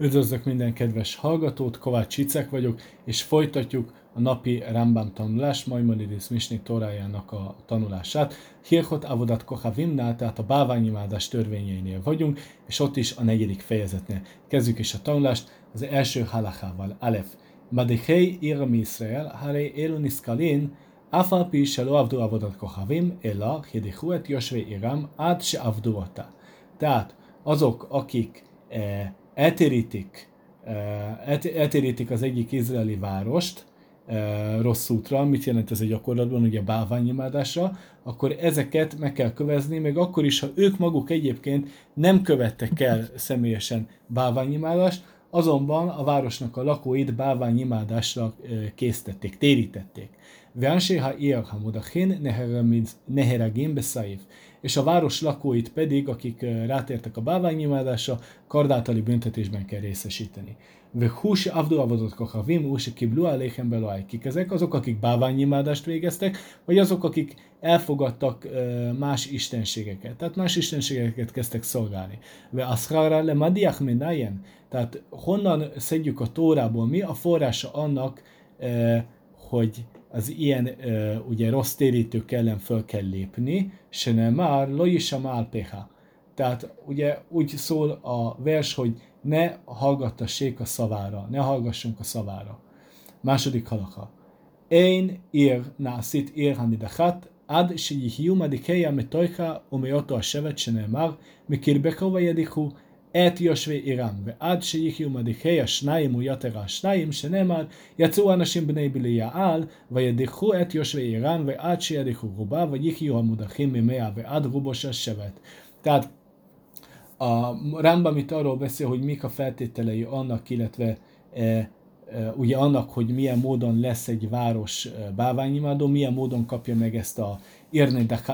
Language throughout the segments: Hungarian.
Üdvözlök minden kedves hallgatót, Kovács Icek vagyok, és folytatjuk a napi Rambam tanulás Maimonides Misni torájának a tanulását. Hirkot Avodat Kohavimnál, tehát a báványimádás törvényeinél vagyunk, és ott is a negyedik fejezetnél. Kezdjük is a tanulást az első halachával, Alef. Badihei Iram Israel, Hare Eluniszkalin, Afalpi shelo Avdu Avodat Kohavim, Ela, Hidihuet Josve Iram, Ad Se Avdu Tehát azok, akik eh, eltérítik, eltérítik az egyik izraeli várost rossz útra, mit jelent ez a gyakorlatban, ugye bálványimádásra, akkor ezeket meg kell kövezni, még akkor is, ha ők maguk egyébként nem követtek el személyesen bálványimádást, azonban a városnak a lakóit bálványimádásra készítették, térítették. Vánséha Iar Hamudachin Neheragim Besaif és a város lakóit pedig, akik rátértek a báványimádásra, kardátali büntetésben kell részesíteni. Ve hús avdu avadot kachavim, hús kiblu aléhem beloáj. Kik ezek? Azok, akik báványimádást végeztek, vagy azok, akik elfogadtak más istenségeket. Tehát más istenségeket kezdtek szolgálni. Ve aszrára le madiach menayen. Tehát honnan szedjük a tórából mi a forrása annak, hogy az ilyen ö, ugye rossz térítők ellen föl kell lépni, se nem már loisa málpeha. Tehát ugye úgy szól a vers, hogy ne hallgattassék a szavára, ne hallgassunk a szavára. Második halaka. Én ír nászit ír hanidachat, ad se jihjú madikeja metojka, omejoto a sevet se nem már, mikir bekova jedichu, את יושבי עירם, ועד שיחיו מדיקי השניים ויתר השניים, שנאמר, יצאו אנשים בני בליעל, וידיחו את יושבי עירם, ועד שידיחו רובה, ויחיו המודחים ממאה, ועד רובו של שבט. Tehát a Rambam itt arról beszél, hogy mik a feltételei annak, illetve e, e, ugye annak, hogy milyen módon lesz egy város e, báványimádó, milyen módon kapja meg ezt a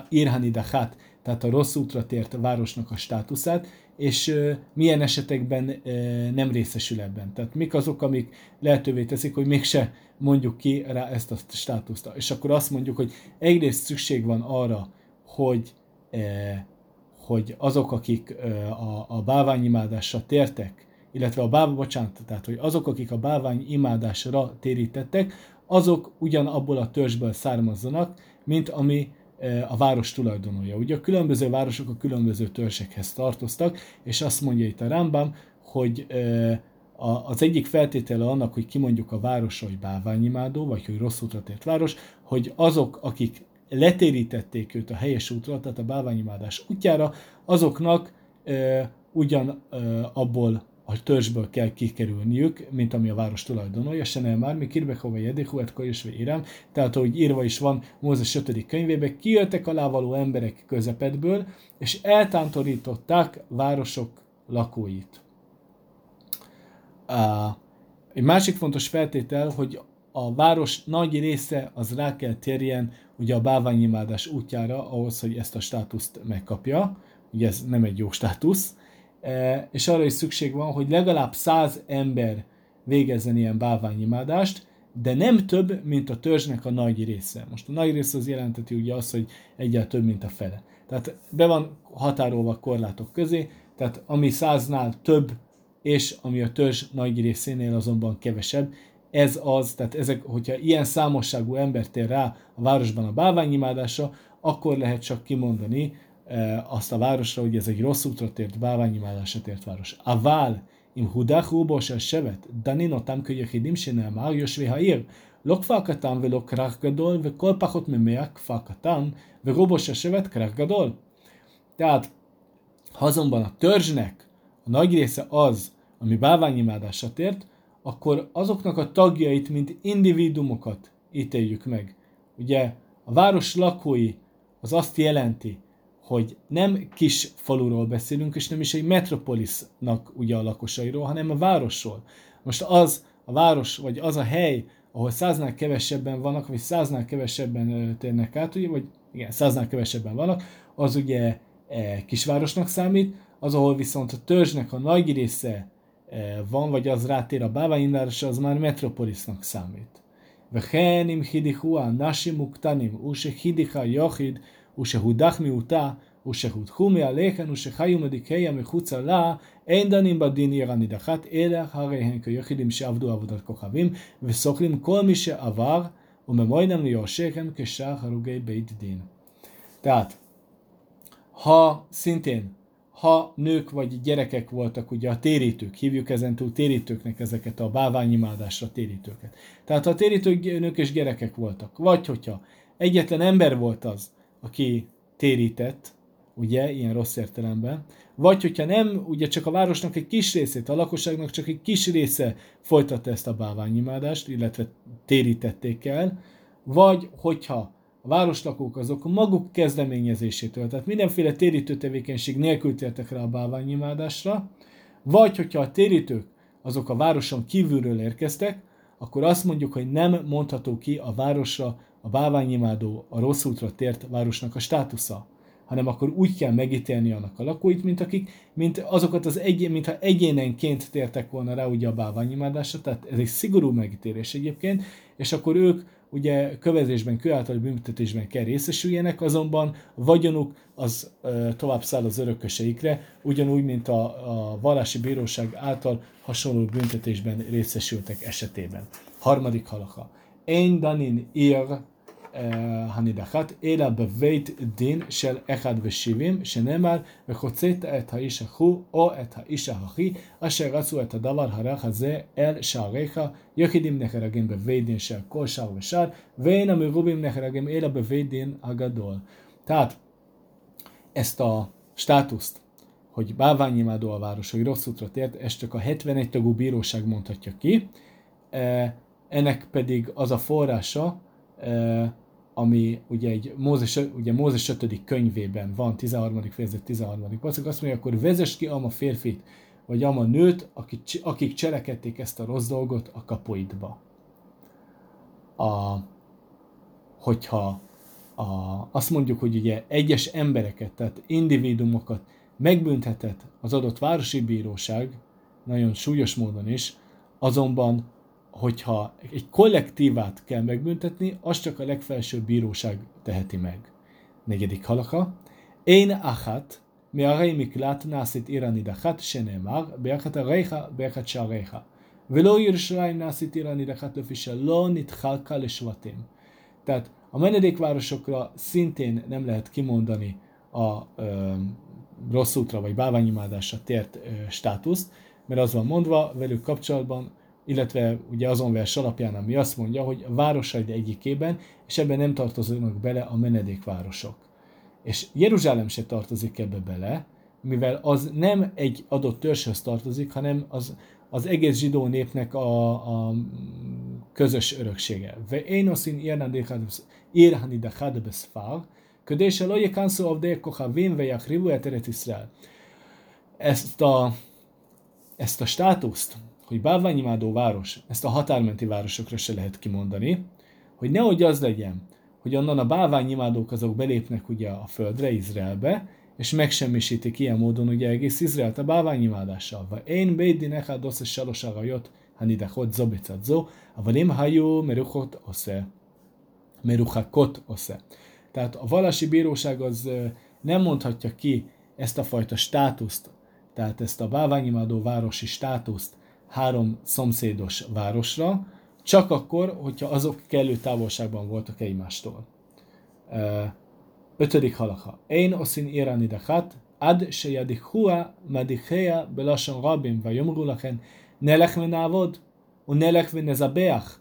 Irhani Dachat, tehát a rossz útra tért városnak a státuszát, és milyen esetekben nem részesül ebben. Tehát mik azok, amik lehetővé teszik, hogy mégse mondjuk ki rá ezt a státuszt. És akkor azt mondjuk, hogy egyrészt szükség van arra, hogy, hogy azok, akik a, a báványimádásra tértek, illetve a báv, bocsánat, tehát hogy azok, akik a bávány imádásra térítettek, azok ugyan abból a törzsből származzanak, mint ami a város tulajdonolja. Ugye a különböző városok a különböző törzsekhez tartoztak, és azt mondja itt a Rambam, hogy az egyik feltétele annak, hogy kimondjuk a városra, hogy bálványimádó, vagy hogy rossz útra tért város, hogy azok, akik letérítették őt a helyes útra, tehát a bálványimádás útjára, azoknak ugyan abból a törzsből kell kikerülniük, mint ami a város tulajdonolja, se nem már, mi kirbekova jedéhu, et kajusve írem, tehát ahogy írva is van Mózes 5. könyvében, kijöttek alávaló emberek közepetből, és eltántorították városok lakóit. Uh, egy másik fontos feltétel, hogy a város nagy része az rá kell térjen ugye a báványimádás útjára ahhoz, hogy ezt a státuszt megkapja. Ugye ez nem egy jó státusz, és arra is szükség van, hogy legalább száz ember végezzen ilyen bálványimádást, de nem több, mint a törzsnek a nagy része. Most a nagy része az jelenteti ugye azt, hogy egyáltalán több, mint a fele. Tehát be van határolva korlátok közé, tehát ami száznál több, és ami a törzs nagy részénél azonban kevesebb, ez az, tehát ezek, hogyha ilyen számosságú ember tér rá a városban a bálványimádásra, akkor lehet csak kimondani, azt a városra, hogy ez egy rossz útra tért, bálványimádásra tért város. Aval, im hudach rubo של שבט, דנין אותם כיחידים שנאמר יושבי העיר, לא כפר קטן ולא כרך גדול, וכל פחות ממאה כפר קטן, ורובו של שבט כרך גדול. Tehát, ha azonban a törzsnek a nagy része az, ami bálványimádásra tért, akkor azoknak a tagjait, mint individumokat ítéljük meg. Ugye a város lakói az azt jelenti, hogy nem kis faluról beszélünk, és nem is egy metropolisnak ugye a lakosairól, hanem a városról. Most az a város, vagy az a hely, ahol száznál kevesebben vannak, vagy száznál kevesebben térnek át, ugye, vagy igen, száznál kevesebben vannak, az ugye e, kisvárosnak számít, az, ahol viszont a törzsnek a nagy része e, van, vagy az rátér a báványindárosra, az már metropolisnak számít. Vehenim hidichua, nashim uktanim, hidicha yochid, ושהודח מיעוטה, ושהודחו מעליכם ושחיו מדיקיה מחוצה לה, אין דנים בדין עיר הנידחת, אלא הרי הם כיחידים שעבדו עבודת כוכבים, וסוכלים כל מי שעבר, וממועדם ליורשיכם כשאר הרוגי beit din. Tehát, ha szintén, ha nők vagy gyerekek voltak, ugye a térítők, hívjuk ezentúl térítőknek ezeket a báványimádásra térítőket. Tehát ha a térítők nők és gyerekek voltak, vagy hogyha egyetlen ember volt az, aki térített, ugye, ilyen rossz értelemben, vagy hogyha nem, ugye csak a városnak egy kis részét, a lakosságnak csak egy kis része folytatta ezt a báványimádást, illetve térítették el, vagy hogyha a városlakók azok maguk kezdeményezésétől, tehát mindenféle térítő tevékenység nélkül tértek rá a báványimádásra, vagy hogyha a térítők azok a városon kívülről érkeztek, akkor azt mondjuk, hogy nem mondható ki a városra a báványimádó, a rossz útra tért városnak a státusza hanem akkor úgy kell megítélni annak a lakóit, mint akik, mint azokat az egyén, mintha egyénenként tértek volna rá ugye a bálványimádásra, tehát ez egy szigorú megítélés egyébként, és akkor ők ugye kövezésben, kőáltali büntetésben kell részesüljenek, azonban vagyonuk az ö, tovább száll az örököseikre, ugyanúgy, mint a, a vallási bíróság által hasonló büntetésben részesültek esetében. Harmadik halaka. Én danin ír הנידחת, אלא בבית דין של אחד ושבעים, שנאמר, וחוצית את האיש ההוא או את האיש ההכי, אשר רצו את הדבר הרך הזה אל שעריך, יחידים נחרגים בבית דין של כל שער ושער, ואין המרובים נחרגים אלא בבית דין הגדול. Tehát ezt a státuszt, hogy bálványimádó a város, hogy rossz útra tért, ezt csak a 71 tagú bíróság mondhatja ki, ennek pedig az a forrása, ami ugye egy Mózes, ugye Mózes 5. könyvében van, 13. fejezet, 13. pacak, azt mondja, akkor vezess ki ama férfit, vagy ama nőt, akik, akik cselekedték ezt a rossz dolgot a kapoidba. A, hogyha a, azt mondjuk, hogy ugye egyes embereket, tehát individumokat megbüntetett az adott városi bíróság, nagyon súlyos módon is, azonban hogyha egy kollektívát kell megbüntetni, azt csak a legfelsőbb bíróság teheti meg. Negyedik halaka. Én ahat, mi a miklát nászit irani dachat, se nemar, beachat a reicha, beachat sáreicha. Veló Jerusalem nászit irani dachat löfise, lo nitchalka lesvatim. Tehát a menedékvárosokra szintén nem lehet kimondani a ö, rossz útra vagy báványimádásra tért ö, státuszt, mert az van mondva velük kapcsolatban, illetve ugye azon vers alapján, ami azt mondja, hogy a városaid egyikében, és ebben nem tartoznak bele a menedékvárosok. És Jeruzsálem se tartozik ebbe bele, mivel az nem egy adott törzshöz tartozik, hanem az, az egész zsidó népnek a, a közös öröksége. Ve énoszin irhani de hadbes fal, ködés a loje kanszó avdej koha vénvejak rivu eteret Ezt a, ezt a státuszt, hogy bálványimádó város, ezt a határmenti városokra se lehet kimondani, hogy nehogy az legyen, hogy onnan a bálványimádók azok belépnek ugye a földre, Izraelbe, és megsemmisítik ilyen módon ugye egész Izraelt a bálványimádással. Va én bédi nekad osze salos arajot, hanidachot zobicat zo, avanim hajú meruchot osze. Meruchakot osze. Tehát a vallási bíróság az nem mondhatja ki ezt a fajta státuszt, tehát ezt a bálványimádó városi státuszt, három szomszédos városra, csak akkor, hogyha azok kellő távolságban voltak egymástól. Ötödik halakha. Én oszin irani dachat, ad se yadikhua madikhea belason rabim, ויאמרו לכן, נלך ונעבוד, ונלך ונזבח,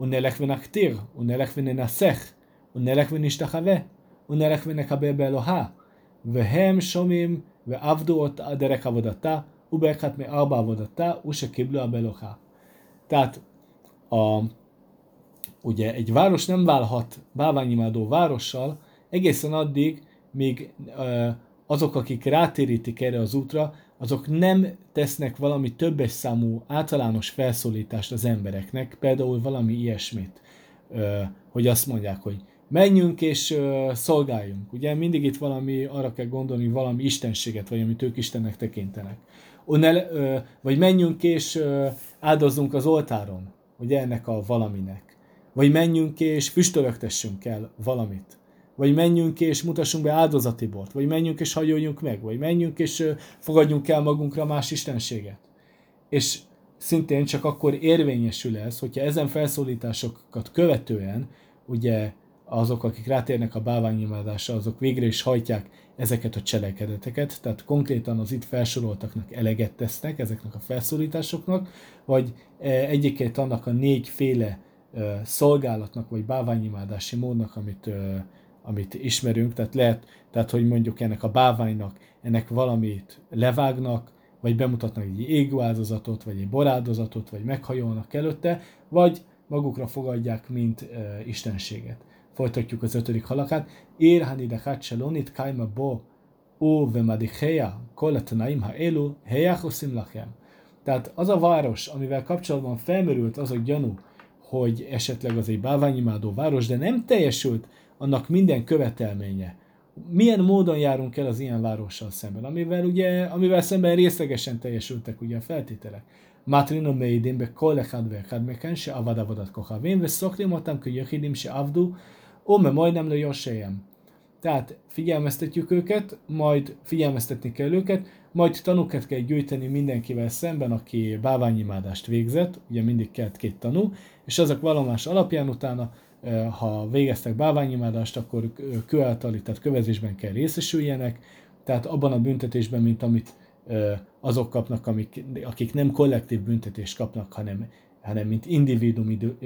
ונלך ונקטיר, ונלך וננסך, ונלך ונשתחווה, ונלך ונקבל באלוהה. והם שומעים ועבדו את דרך עבודתה, Arba avodata, use kiblu a belocha. Tehát a, ugye egy város nem válhat báványimádó várossal egészen addig, míg ö, azok, akik rátérítik erre az útra, azok nem tesznek valami többes számú általános felszólítást az embereknek, például valami ilyesmit, ö, hogy azt mondják, hogy menjünk és ö, szolgáljunk. Ugye mindig itt valami, arra kell gondolni, valami istenséget, vagy amit ők Istennek tekintenek vagy menjünk és áldozzunk az oltáron, ugye ennek a valaminek. Vagy menjünk és füstölögtessünk el valamit. vagy menjünk és mutassunk be áldozati bort, vagy menjünk és hajoljunk meg, vagy menjünk és fogadjunk el magunkra más istenséget. És szintén csak akkor érvényesül ez, hogyha ezen felszólításokat követően, ugye azok, akik rátérnek a báványimádásra, azok végre is hajtják ezeket a cselekedeteket, tehát konkrétan az itt felsoroltaknak eleget tesznek ezeknek a felszólításoknak, vagy egyiket annak a négyféle szolgálatnak, vagy báványimádási módnak, amit, amit ismerünk, tehát lehet, tehát hogy mondjuk ennek a báványnak, ennek valamit levágnak, vagy bemutatnak egy égő vagy egy boráldozatot, vagy meghajolnak előtte, vagy magukra fogadják, mint istenséget. Folytatjuk az ötödik halakát. Ér hanidachat salonit kaima bo ó vemadicheja kol ha elu hejachosim lachem. Tehát az a város, amivel kapcsolatban felmerült az a gyanú, hogy esetleg az egy báványimádó város, de nem teljesült annak minden követelménye, milyen módon járunk el az ilyen várossal szemben, amivel ugye, amivel szemben részlegesen teljesültek ugye a feltételek. Matrino meidin be kol ve echad meken, se avad kochavim, ve szoklim otam kö jöhidim se avdu, ome majdnem le josejem. Tehát figyelmeztetjük őket, majd figyelmeztetni kell őket, majd tanúkat kell gyűjteni mindenkivel szemben, aki báványimádást végzett, ugye mindig kell két tanú, és azok valomás alapján utána ha végeztek báványimádást, akkor kőáltali, tehát kövezésben kell részesüljenek, tehát abban a büntetésben, mint amit azok kapnak, amik, akik nem kollektív büntetést kapnak, hanem, hanem mint individuum idő,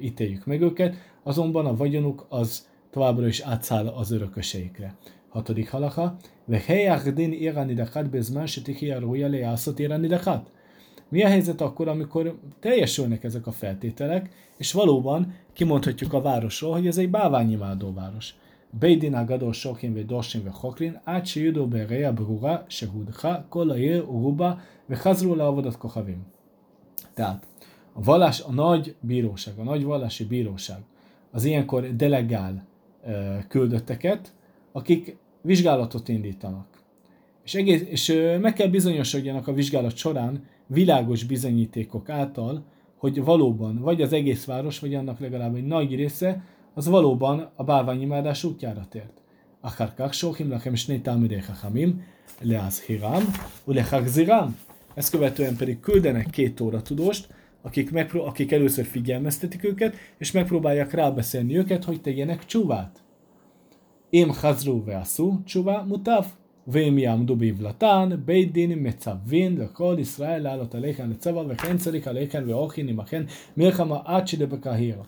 ítéljük meg őket, azonban a vagyonuk az továbbra is átszáll az örököseikre. Hatodik halaka, ve hejach din iranidakat bezman se tihi arúja lejászot iranidakat. Mi a helyzet akkor, amikor teljesülnek ezek a feltételek, és valóban kimondhatjuk a városról, hogy ez egy báványimádó város. Beidin agadol sokin ve dorsin ve chokrin, át se judó be reja brura, se hudha, kol a jel uruba, ve chazru le avodat kochavim. Tehát a vallás, a nagy bíróság, a nagy vallási bíróság az ilyenkor delegál küldötteket, akik vizsgálatot indítanak. És, egész, és meg kell bizonyosodjanak a vizsgálat során világos bizonyítékok által, hogy valóban vagy az egész város, vagy annak legalább egy nagy része, az valóban a bálványimádás útjára tért. Akár kaksokim, lakem is négy talmidei hachamim, leáz hirám, ulechak zirám. Ezt követően pedig küldenek két óra tudost, akik, megpró- akik először figyelmeztetik őket, és megpróbálják rábeszélni őket, hogy tegyenek csúvát. Im hazru veasu csúvá mutav, vém jám dubiv latán, beidin mecavvin, lekol Israel állat aléken lecava, veken celik aléken veokin imaken, milchama ácside bekahira.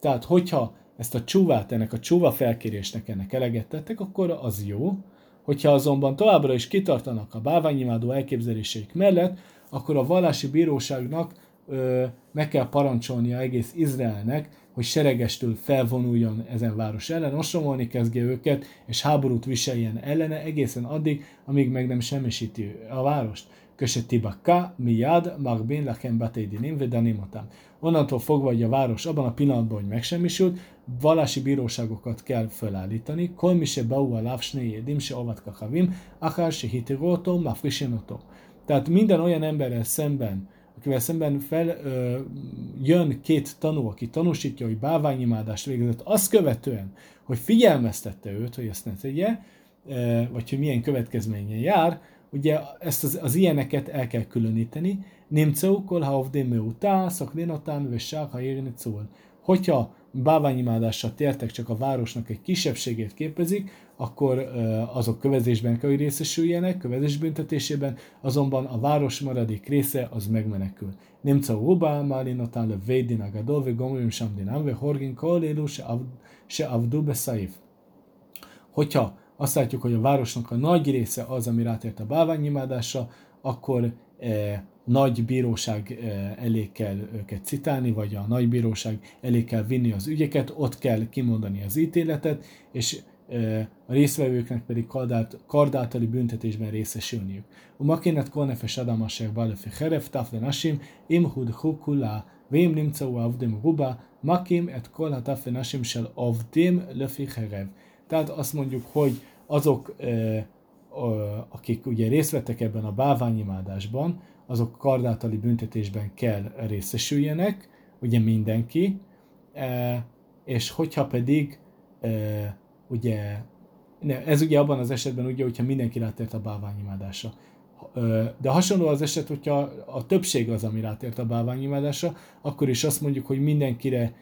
Tehát, hogyha ezt a csúvát, ennek a csúva felkérésnek ennek eleget tettek, akkor az jó, Hogyha azonban továbbra is kitartanak a báványimádó elképzeléseik mellett, akkor a vallási bíróságnak ö, meg kell parancsolnia egész Izraelnek, hogy seregestül felvonuljon ezen város ellen, ostromolni kezdje őket, és háborút viseljen ellene egészen addig, amíg meg nem semmisíti a várost. Kösetibakka, miad, magbin, lakem bateidinim, vedanimotam. Onnantól fogva, hogy a város abban a pillanatban, hogy megsemmisült, vallási bíróságokat kell felállítani. Kol mi se bau a lávsné jedim se avatka havim, akár se hitirótó, mafrisinotó. Tehát minden olyan emberrel szemben, akivel szemben fel, ö, jön két tanú, aki tanúsítja, hogy báványimádást végzett, azt követően, hogy figyelmeztette őt, hogy ezt ne tegye, ö, vagy hogy milyen következménye jár, ugye ezt az, az ilyeneket el kell különíteni. Kol ha ovdén meutá, szaknénatán, vessák, ha érni szól. Hogyha báványimádással tértek, csak a városnak egy kisebbségét képezik, akkor azok kövezésben kell, hogy részesüljenek, kövezés büntetésében, azonban a város maradék része az megmenekül. Nimca Uba, Málinatán le Védin Agadol, ve Gomrim Samdinám, ve Horgin Kolélu, se Avdu Besaif. Hogyha azt látjuk, hogy a városnak a nagy része az, ami rátért a báványimádásra, akkor nagy bíróság elé kell őket citálni, vagy a nagy bíróság elé kell vinni az ügyeket, ott kell kimondani az ítéletet, és a részvevőknek pedig kardáltali büntetésben részesülniük. Umakinet kolnefes adamasek balefi heref tafle nasim imhud hukula vém nimcau avdim ruba makim et kol hatafle nasim sel avdim lefi herev. Tehát azt mondjuk, hogy azok, akik ugye részt vettek ebben a báványimádásban, azok kardátali büntetésben kell részesüljenek, ugye mindenki, és hogyha pedig ugye, ne, ez ugye abban az esetben ugye, hogyha mindenki rátért a bálványimádásra. De hasonló az eset, hogyha a többség az, ami rátért a bálványimádásra, akkor is azt mondjuk, hogy mindenkire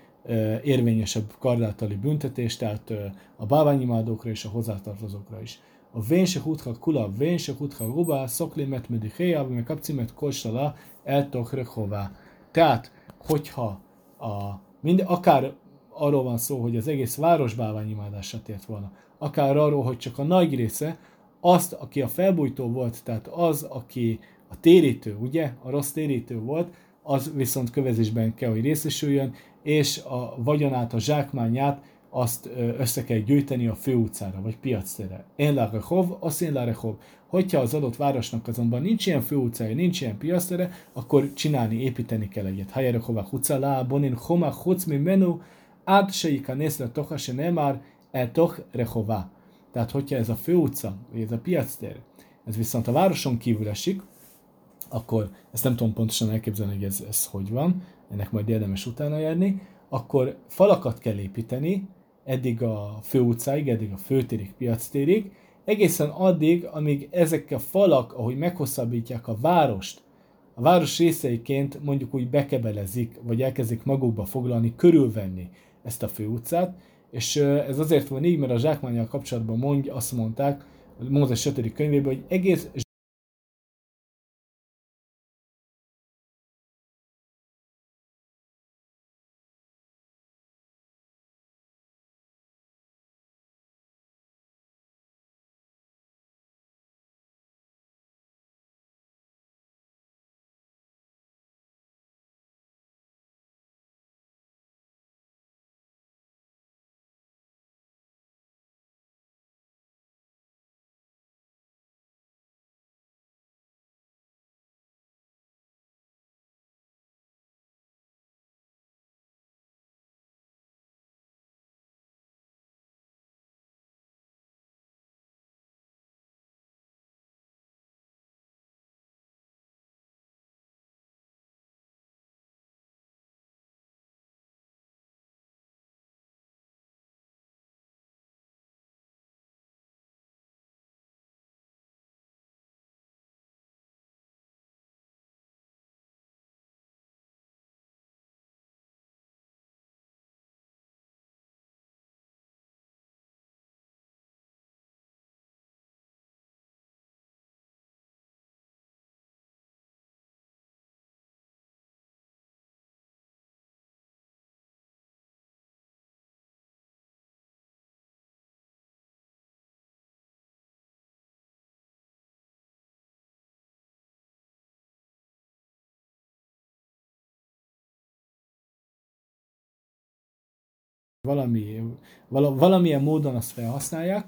érvényesebb kardátali büntetés, tehát a bálványimádókra és a hozzátartozókra is. A vénse hutha kula, vénse hutha ruba, szoklimet medihéja, meg kapcimet kolsala, eltokre hová. Tehát, hogyha a, mind, akár arról van szó, hogy az egész város bálványimádásra tért volna, akár arról, hogy csak a nagy része, azt, aki a felbújtó volt, tehát az, aki a térítő, ugye, a rossz térítő volt, az viszont kövezésben kell, hogy részesüljön, és a vagyonát, a zsákmányát azt össze kell gyűjteni a főutcára, vagy piactere. Én la rehov, az én la rehov. Hogyha az adott városnak azonban nincs ilyen főutcája, nincs ilyen piactere, akkor csinálni, építeni kell egyet. Hajerehova hucala, bonin homa huc mi menu, át se ikanész le toha se nemár, el toch rehova. Tehát, hogyha ez a főutca, vagy ez a piactér, ez viszont a városon kívül esik, akkor ezt nem tudom pontosan elképzelni, hogy ez, ez hogy van, ennek majd érdemes utána járni, akkor falakat kell építeni, eddig a főutcáig, eddig a főtérig, piactérig, egészen addig, amíg ezek a falak, ahogy meghosszabbítják a várost, a város részeiként mondjuk úgy bekebelezik, vagy elkezdik magukba foglalni, körülvenni ezt a főutcát, és ez azért van így, mert a zsákmányjal kapcsolatban mondja, azt mondták, Mózes 5. könyvében, hogy egész valami, vala, valamilyen módon azt felhasználják,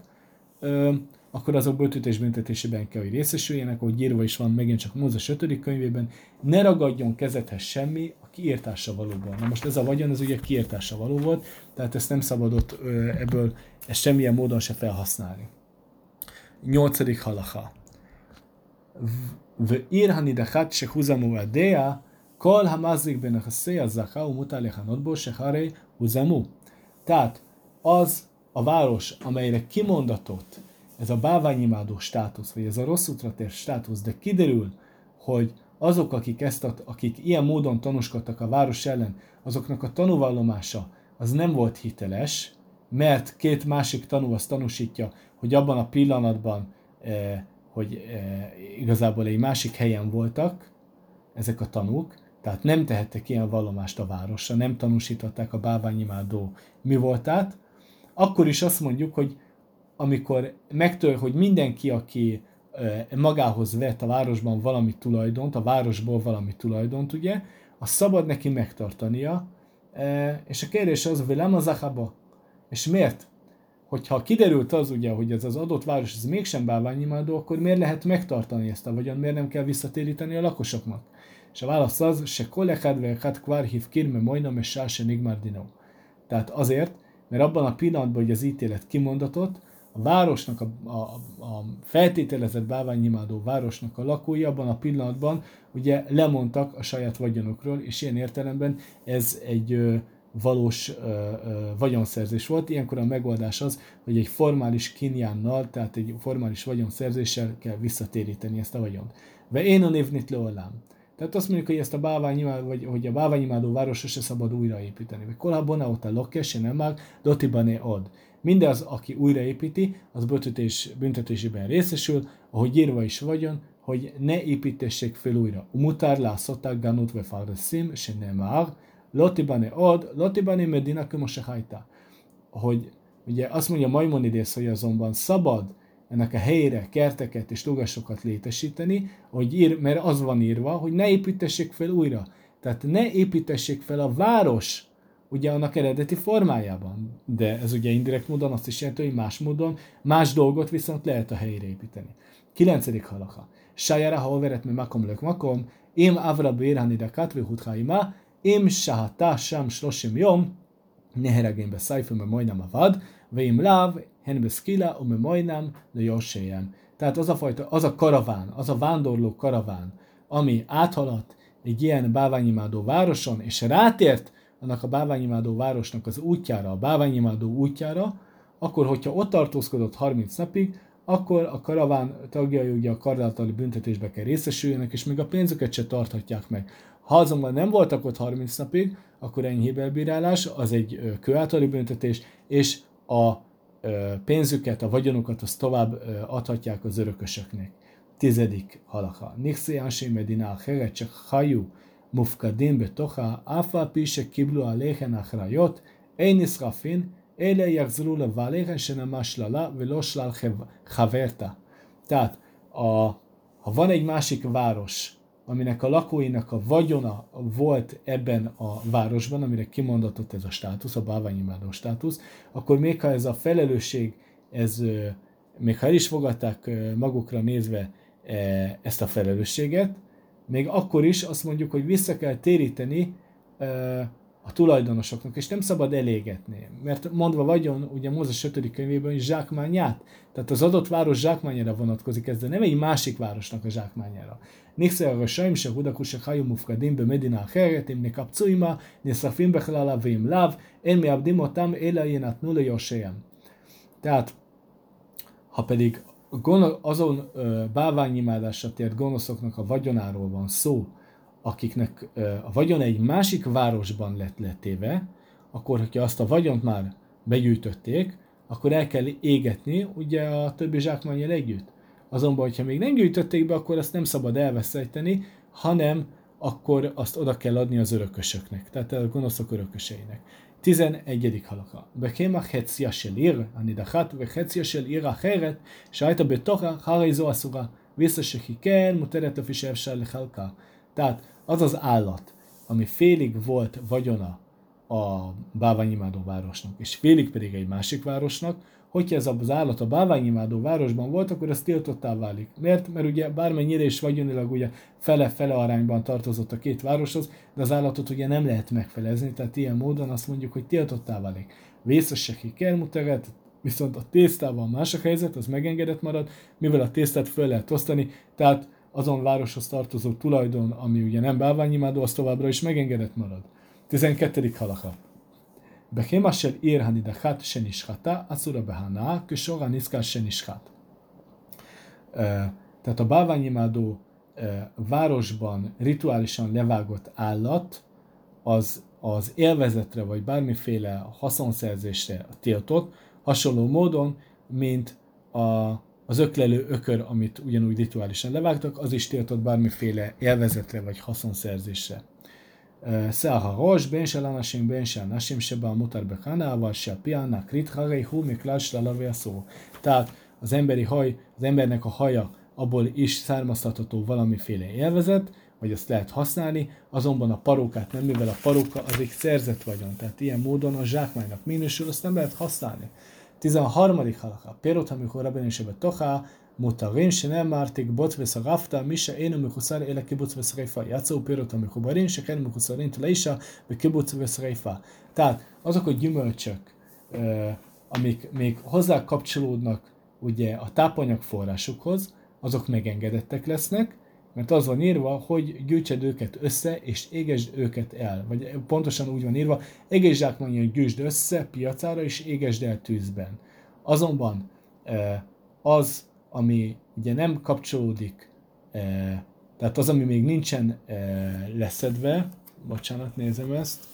ö, akkor azok börtönbüntetésében kell, hogy részesüljenek, hogy írva is van megint csak Mózes 5. könyvében, ne ragadjon kezethez semmi, a kiírtása valóban. Na most ez a vagyon, ez ugye kiírtása való volt, tehát ezt nem szabadott ö, ebből ezt semmilyen módon se felhasználni. 8. halacha. V irhani dehat se húzamo a dea, kol hamazik ben a szél zakau mutáléhanodból se haré huzamu. Tehát az a város, amelyre kimondatott ez a báványimádó státusz, vagy ez a rossz útra tér státusz, de kiderül, hogy azok, akik, ezt a, akik ilyen módon tanúskodtak a város ellen, azoknak a tanúvallomása az nem volt hiteles, mert két másik tanú azt tanúsítja, hogy abban a pillanatban, eh, hogy eh, igazából egy másik helyen voltak ezek a tanúk, tehát nem tehettek ilyen vallomást a városra, nem tanúsították a báványimádó mi voltát, akkor is azt mondjuk, hogy amikor megtör, hogy mindenki, aki magához vett a városban valami tulajdont, a városból valami tulajdont, ugye, az szabad neki megtartania, és a kérdés az, hogy nem az ahaba. És miért? Hogyha kiderült az ugye, hogy ez az adott város ez mégsem báványimádó, akkor miért lehet megtartani ezt a vagyon, miért nem kell visszatéríteni a lakosoknak? És a válasz az, se kolekad vekad kvar hív kirme majdnem és se nigmar dino. Tehát azért, mert abban a pillanatban, hogy az ítélet kimondatott, a városnak, a, a, a feltételezett báványimádó városnak a lakói abban a pillanatban ugye lemondtak a saját vagyonokról, és ilyen értelemben ez egy ö, valós ö, ö, vagyonszerzés volt. Ilyenkor a megoldás az, hogy egy formális kinjánnal, tehát egy formális vagyonszerzéssel kell visszatéríteni ezt a vagyont. Ve én a névnit leolám. Tehát azt mondjuk, hogy ezt a báványimádó, vagy hogy a báványimádó város se szabad újraépíteni. Vagy kolabona ott a lokes, nem mag, dotibane od. Mindez, aki újraépíti, az büntetés, büntetésében részesül, ahogy írva is vagyon, hogy ne építessék fel újra. Umutár lászoták ganut ve farszim, se nem már, lotibane od, lotibane medina hajta. Hogy ugye azt mondja Maimonides, hogy azonban szabad ennek a helyére kerteket és lugasokat létesíteni, hogy ír, mert az van írva, hogy ne építessék fel újra. Tehát ne építessék fel a város, ugye annak eredeti formájában. De ez ugye indirekt módon azt is jelenti, hogy más módon, más dolgot viszont lehet a helyére építeni. Kilencedik halacha. Sajara ha overet mi makom lök makom, im avra bérhani de katvi huthaima, im sahata sam shloshim yom, neheragén be szájfőm, majdnem a vad, veim láv, hen be skila, ume majdnem, de jóséjem. Tehát az a fajta, az a karaván, az a vándorló karaván, ami áthaladt egy ilyen báványimádó városon, és rátért annak a báványimádó városnak az útjára, a báványimádó útjára, akkor, hogyha ott tartózkodott 30 napig, akkor a karaván tagjai ugye a kardáltali büntetésbe kell részesüljenek, és még a pénzüket se tarthatják meg. Ha azonban nem voltak ott 30 napig, akkor enyhébb elbírálás, az egy kőáltali büntetés, és a pénzüket, a vagyonukat azt tovább adhatják az örökösöknek. Tizedik halakha. Nixiási medinál csak hajú, mufkadim betoha, áfal pise kiblu a léhen achrajot, én iszrafin, éle jagzulul a váléhen se nem áslala, veloslal haverta. Tehát, a, ha van egy másik város, aminek a lakóinak a vagyona volt ebben a városban, amire kimondatott ez a státusz, a bálványimádó státusz, akkor még ha ez a felelősség, ez, még ha el is fogadták magukra nézve ezt a felelősséget, még akkor is azt mondjuk, hogy vissza kell téríteni a tulajdonosoknak, és nem szabad elégetni. Mert mondva vagyon, ugye Mózes 5. könyvében is zsákmányát, tehát az adott város zsákmányára vonatkozik ez, de nem egy másik városnak a zsákmányára. Nixer a Saim, se Hudakusak, Hajum Ufkadim, be Medina Heret, Imni Kapcuima, Niszafim Bechlala, Vim Lav, Én Elmi Abdimotam, Elajenat nulla Josejem. Tehát, ha pedig azon báványimádásra tért gonoszoknak a vagyonáról van szó, akiknek a vagyon egy másik városban lett letéve, akkor, hogyha azt a vagyont már begyűjtötték, akkor el kell égetni ugye a többi zsákmányjal együtt. Azonban, hogyha még nem gyűjtötték be, akkor azt nem szabad elveszíteni, hanem akkor azt oda kell adni az örökösöknek, tehát a gonoszok örököseinek. 11. halaka. Bekéma hetszia sel ir, anidachat, ve hetszia sel ir acheret, sajta betocha, harajzó asszura, vissza se ki kell, muteret a Tehát az az állat, ami félig volt vagyona a báványimádó városnak, és félig pedig egy másik városnak, hogyha ez az állat a báványimádó városban volt, akkor ez tiltottá válik. Miért? Mert ugye bármennyire is vagyonilag ugye fele-fele arányban tartozott a két városhoz, de az állatot ugye nem lehet megfelezni, tehát ilyen módon azt mondjuk, hogy tiltottá válik. Vészeseki kermuteret, viszont a tésztával más a helyzet, az megengedett marad, mivel a tésztát föl lehet osztani, tehát azon városhoz tartozó tulajdon, ami ugye nem bálványimádó, az továbbra is megengedett marad. 12. halaka. Behema shel ir hanidachat senishchata, asura behana, kösor haniszkál senishchat. Tehát a bálványimádó városban rituálisan levágott állat, az, az élvezetre vagy bármiféle haszonszerzésre tiltott, hasonló módon, mint a az öklelő ökör, amit ugyanúgy rituálisan levágtak, az is tiltott bármiféle élvezetre vagy haszonszerzésre. Szelha Rosh, Ben Shel Anashim, Ben Shel Nashim, Seba Mutar Bekana, Aval Shel Piana, Krit Harei, Hu Miklal Shlalavé szó. Tehát az emberi haj, az embernek a haja, abból is származtatható valamiféle élvezet, vagy azt lehet használni, azonban a parókát nem, mivel a paróka az egy szerzett vagyon, tehát ilyen módon a zsákmánynak minősül, azt nem lehet használni. 13. halaka. Pérot, amikor rabben is tocha, מותרים שנאמר תקבוץ ושרפת מי שאינו מחוסר אלא קיבוץ ושריפה. יצאו פירות המחוברים שכן מחוסרים תלישה בקיבוץ ושריפה. Tehát azok a gyümölcsök, amik még hozzá kapcsolódnak ugye a tápanyag forrásukhoz, azok megengedettek lesznek, mert az van írva, hogy gyűjtsed őket össze, és égesd őket el. Vagy pontosan úgy van írva, egész zsákmányon gyűjtsd össze piacára, és égesd el tűzben. Azonban az, ami ugye nem kapcsolódik, tehát az, ami még nincsen leszedve, bocsánat, nézem ezt,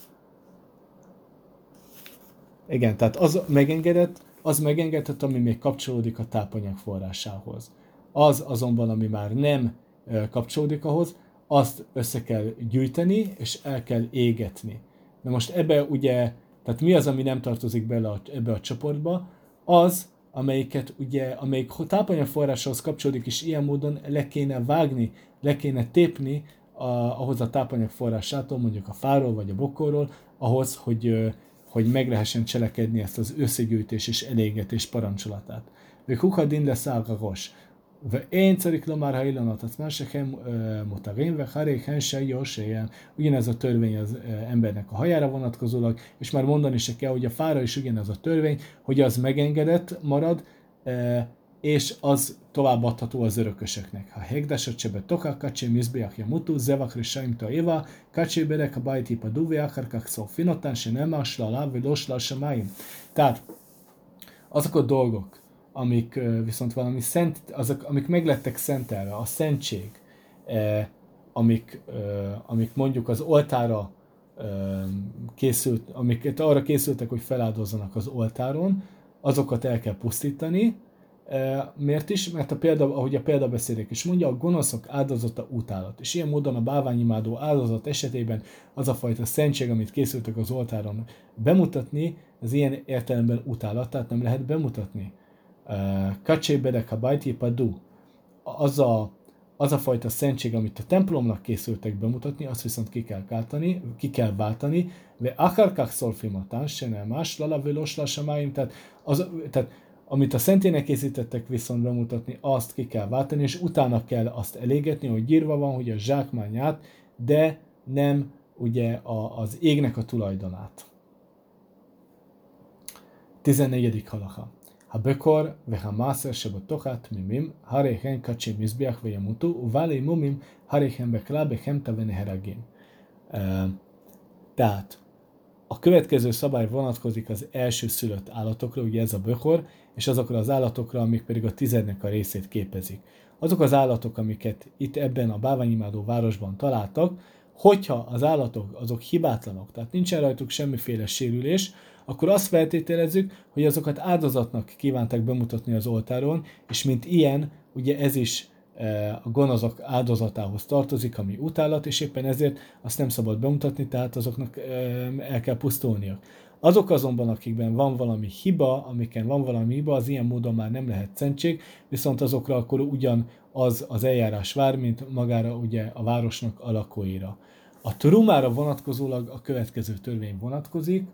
igen, tehát az megengedett, az megengedett, ami még kapcsolódik a tápanyag forrásához. Az azonban, ami már nem kapcsolódik ahhoz, azt össze kell gyűjteni, és el kell égetni. Na most ebbe ugye, tehát mi az, ami nem tartozik bele a, ebbe a csoportba? Az, amelyiket ugye, amelyik tápanyagforráshoz kapcsolódik, és ilyen módon le kéne vágni, le kéne tépni a, ahhoz a tápanyagforrásától, mondjuk a fáról vagy a bokorról, ahhoz, hogy, hogy meg lehessen cselekedni ezt az összegyűjtés és elégetés parancsolatát. Le kuka din le szálgagos. ואין צריך לומר האילנות עצמם שהם מותרים, ואחרי כן שיושעיהם. Ugyanez a törvény az embernek a hajára vonatkozólag, és már mondani se kell, hogy a fára is ugyanez a törvény, hogy az megengedett marad, és az továbbadható az örökösöknek. Ha hegdásat csebe toka, kacsi mizbeach mutu, zevakri saimta éva, kacsi berek a bajti pa duvi akarkak szó finotán, se nem ásla alá, vagy losla Tehát azok a dolgok, amik viszont valami szent, azok, amik meglettek szentelve, a szentség, amik, amik mondjuk az oltára készült, amiket arra készültek, hogy feláldozzanak az oltáron, azokat el kell pusztítani, Miért is? Mert a példa, ahogy a példabeszédek is mondja, a gonoszok áldozata utálat. És ilyen módon a báványimádó áldozat esetében az a fajta szentség, amit készültek az oltáron bemutatni, ez ilyen értelemben utálat, tehát nem lehet bemutatni. Kacsé bedek a bajti padu. Az a, az a fajta szentség, amit a templomnak készültek bemutatni, azt viszont ki kell váltani, ki kell váltani, ve akarkak szolfimatán, se nem más, lala tehát, az, tehát amit a szentének készítettek viszont bemutatni, azt ki kell váltani, és utána kell azt elégetni, hogy írva van, hogy a zsákmányát, de nem ugye a, az égnek a tulajdonát. 14. halacha. הבכור והמעשר שבתוכת תמימים, הרי הן קדשי מזבח וימותו, ובעלי מומים, הרי הן בכלל בחמתא ונהרגים. Tehát a következő szabály vonatkozik az első szülött állatokra, ugye ez a bökor, és azokra az állatokra, amik pedig a tizednek a részét képezik. Azok az állatok, amiket itt ebben a báványimádó városban találtak, hogyha az állatok azok hibátlanok, tehát nincsen rajtuk semmiféle sérülés, akkor azt feltételezzük, hogy azokat áldozatnak kívánták bemutatni az oltáron, és mint ilyen, ugye ez is e, a gonoszok áldozatához tartozik, ami utálat, és éppen ezért azt nem szabad bemutatni, tehát azoknak e, el kell pusztulniak. Azok azonban, akikben van valami hiba, amiken van valami hiba, az ilyen módon már nem lehet szentség, viszont azokra akkor ugyan az az eljárás vár, mint magára ugye a városnak a lakóira. A trumára vonatkozólag a következő törvény vonatkozik,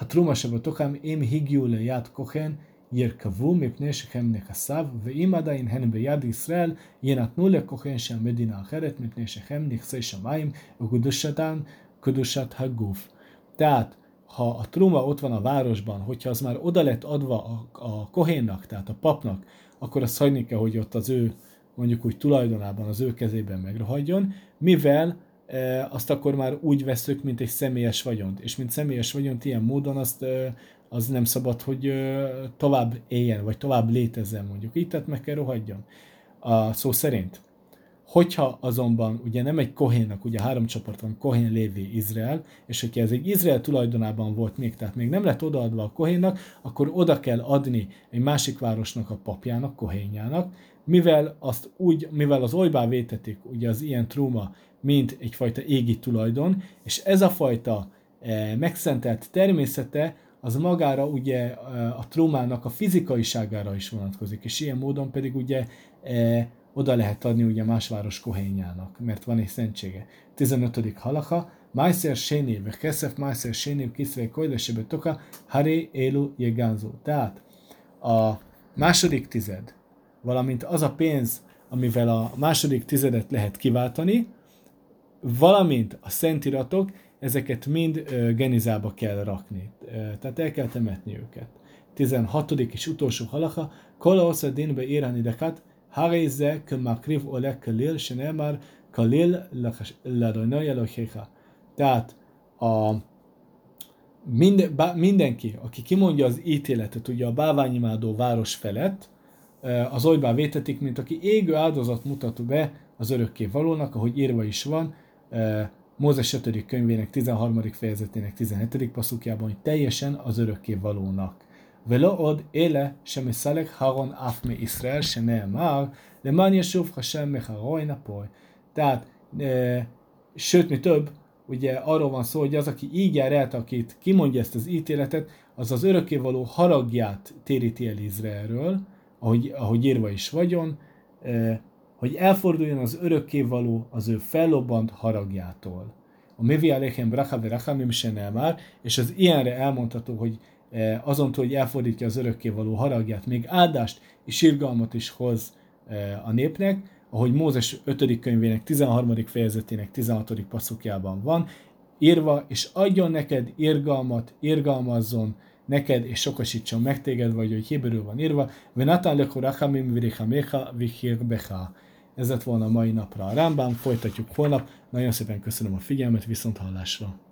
התרומה שבתוכם אם הגיעו ליד כהן ירכבו מפני שהם נכסיו, ואם עדיין הן ביד ישראל, ינתנו לכהן של מדינה אחרת, מפני שהם נכסי שמיים וקדושתן קדושת הגוף. Tehát, ha a truma ott van a városban, hogyha az már oda lett adva a, a kohénnak, tehát a papnak, akkor azt hagyni kell, hogy ott az ő, mondjuk úgy tulajdonában, az ő kezében megrohadjon, mivel e, azt akkor már úgy veszük, mint egy személyes vagyont. És mint személyes vagyont ilyen módon azt az nem szabad, hogy tovább éljen, vagy tovább létezzen mondjuk. Így tehát meg kell rohadjon. A szó szerint. Hogyha azonban ugye nem egy Kohénnak, ugye három csoport van, Kohén, Lévi, Izrael, és hogyha ez egy Izrael tulajdonában volt még, tehát még nem lett odaadva a Kohénnak, akkor oda kell adni egy másik városnak a papjának, Kohénjának, mivel, azt úgy, mivel az olybá vétetik ugye az ilyen truma, mint egyfajta égi tulajdon, és ez a fajta e, megszentelt természete az magára ugye e, a trómának a fizikaiságára is vonatkozik, és ilyen módon pedig ugye e, oda lehet adni ugye más város kohénjának, mert van egy szentsége. 15. halacha, Májszer Sénév, vagy Keszef Májszer Sénév, Kiszvei Kojdesebe Toka, Haré Élu Jegánzó. Tehát a második tized, valamint az a pénz, amivel a második tizedet lehet kiváltani, valamint a szentiratok, ezeket mind genizába kell rakni. Tehát el kell temetni őket. 16. és utolsó halacha, Kola Osza Dinbe Irani Dekat, Haréze, kömakriv ole kalil, se nem már kalil elohéha. Tehát a minden, bá, mindenki, aki kimondja az ítéletet ugye a báványimádó város felett, az olybá vétetik, mint aki égő áldozat mutat be az örökké valónak, ahogy írva is van, Mózes 5. könyvének 13. fejezetének 17. passzukjában, hogy teljesen az örökké valónak. ולא עוד אלה שמסלק Haron אף מישראל שנאמר למען ישוב השם מחרו napoj. Tehát, e, sőt, mi több, ugye arról van szó, hogy az, aki így jár el, akit kimondja ezt az ítéletet, az az örökkévaló haragját téríti el Izraelről, ahogy, ahogy írva is vagyon, e, hogy elforduljon az örökkévaló az ő fellobbant haragjától. A Mevi Alechem Bracha Verachamim már, és az ilyenre elmondható, hogy e, azon túl, hogy elfordítja az örökkévaló haragját, még áldást és sírgalmat is hoz e, a népnek, ahogy Mózes 5. könyvének 13. fejezetének 16. passzukjában van, írva, és adjon neked irgalmat, irgalmazzon neked, és sokasítson meg téged, vagy hogy héberül van írva, venatán lechu rachamim virichamecha vichirbecha. Ez lett volna a mai napra a Rámbám, folytatjuk holnap. Nagyon szépen köszönöm a figyelmet, viszont hallásra!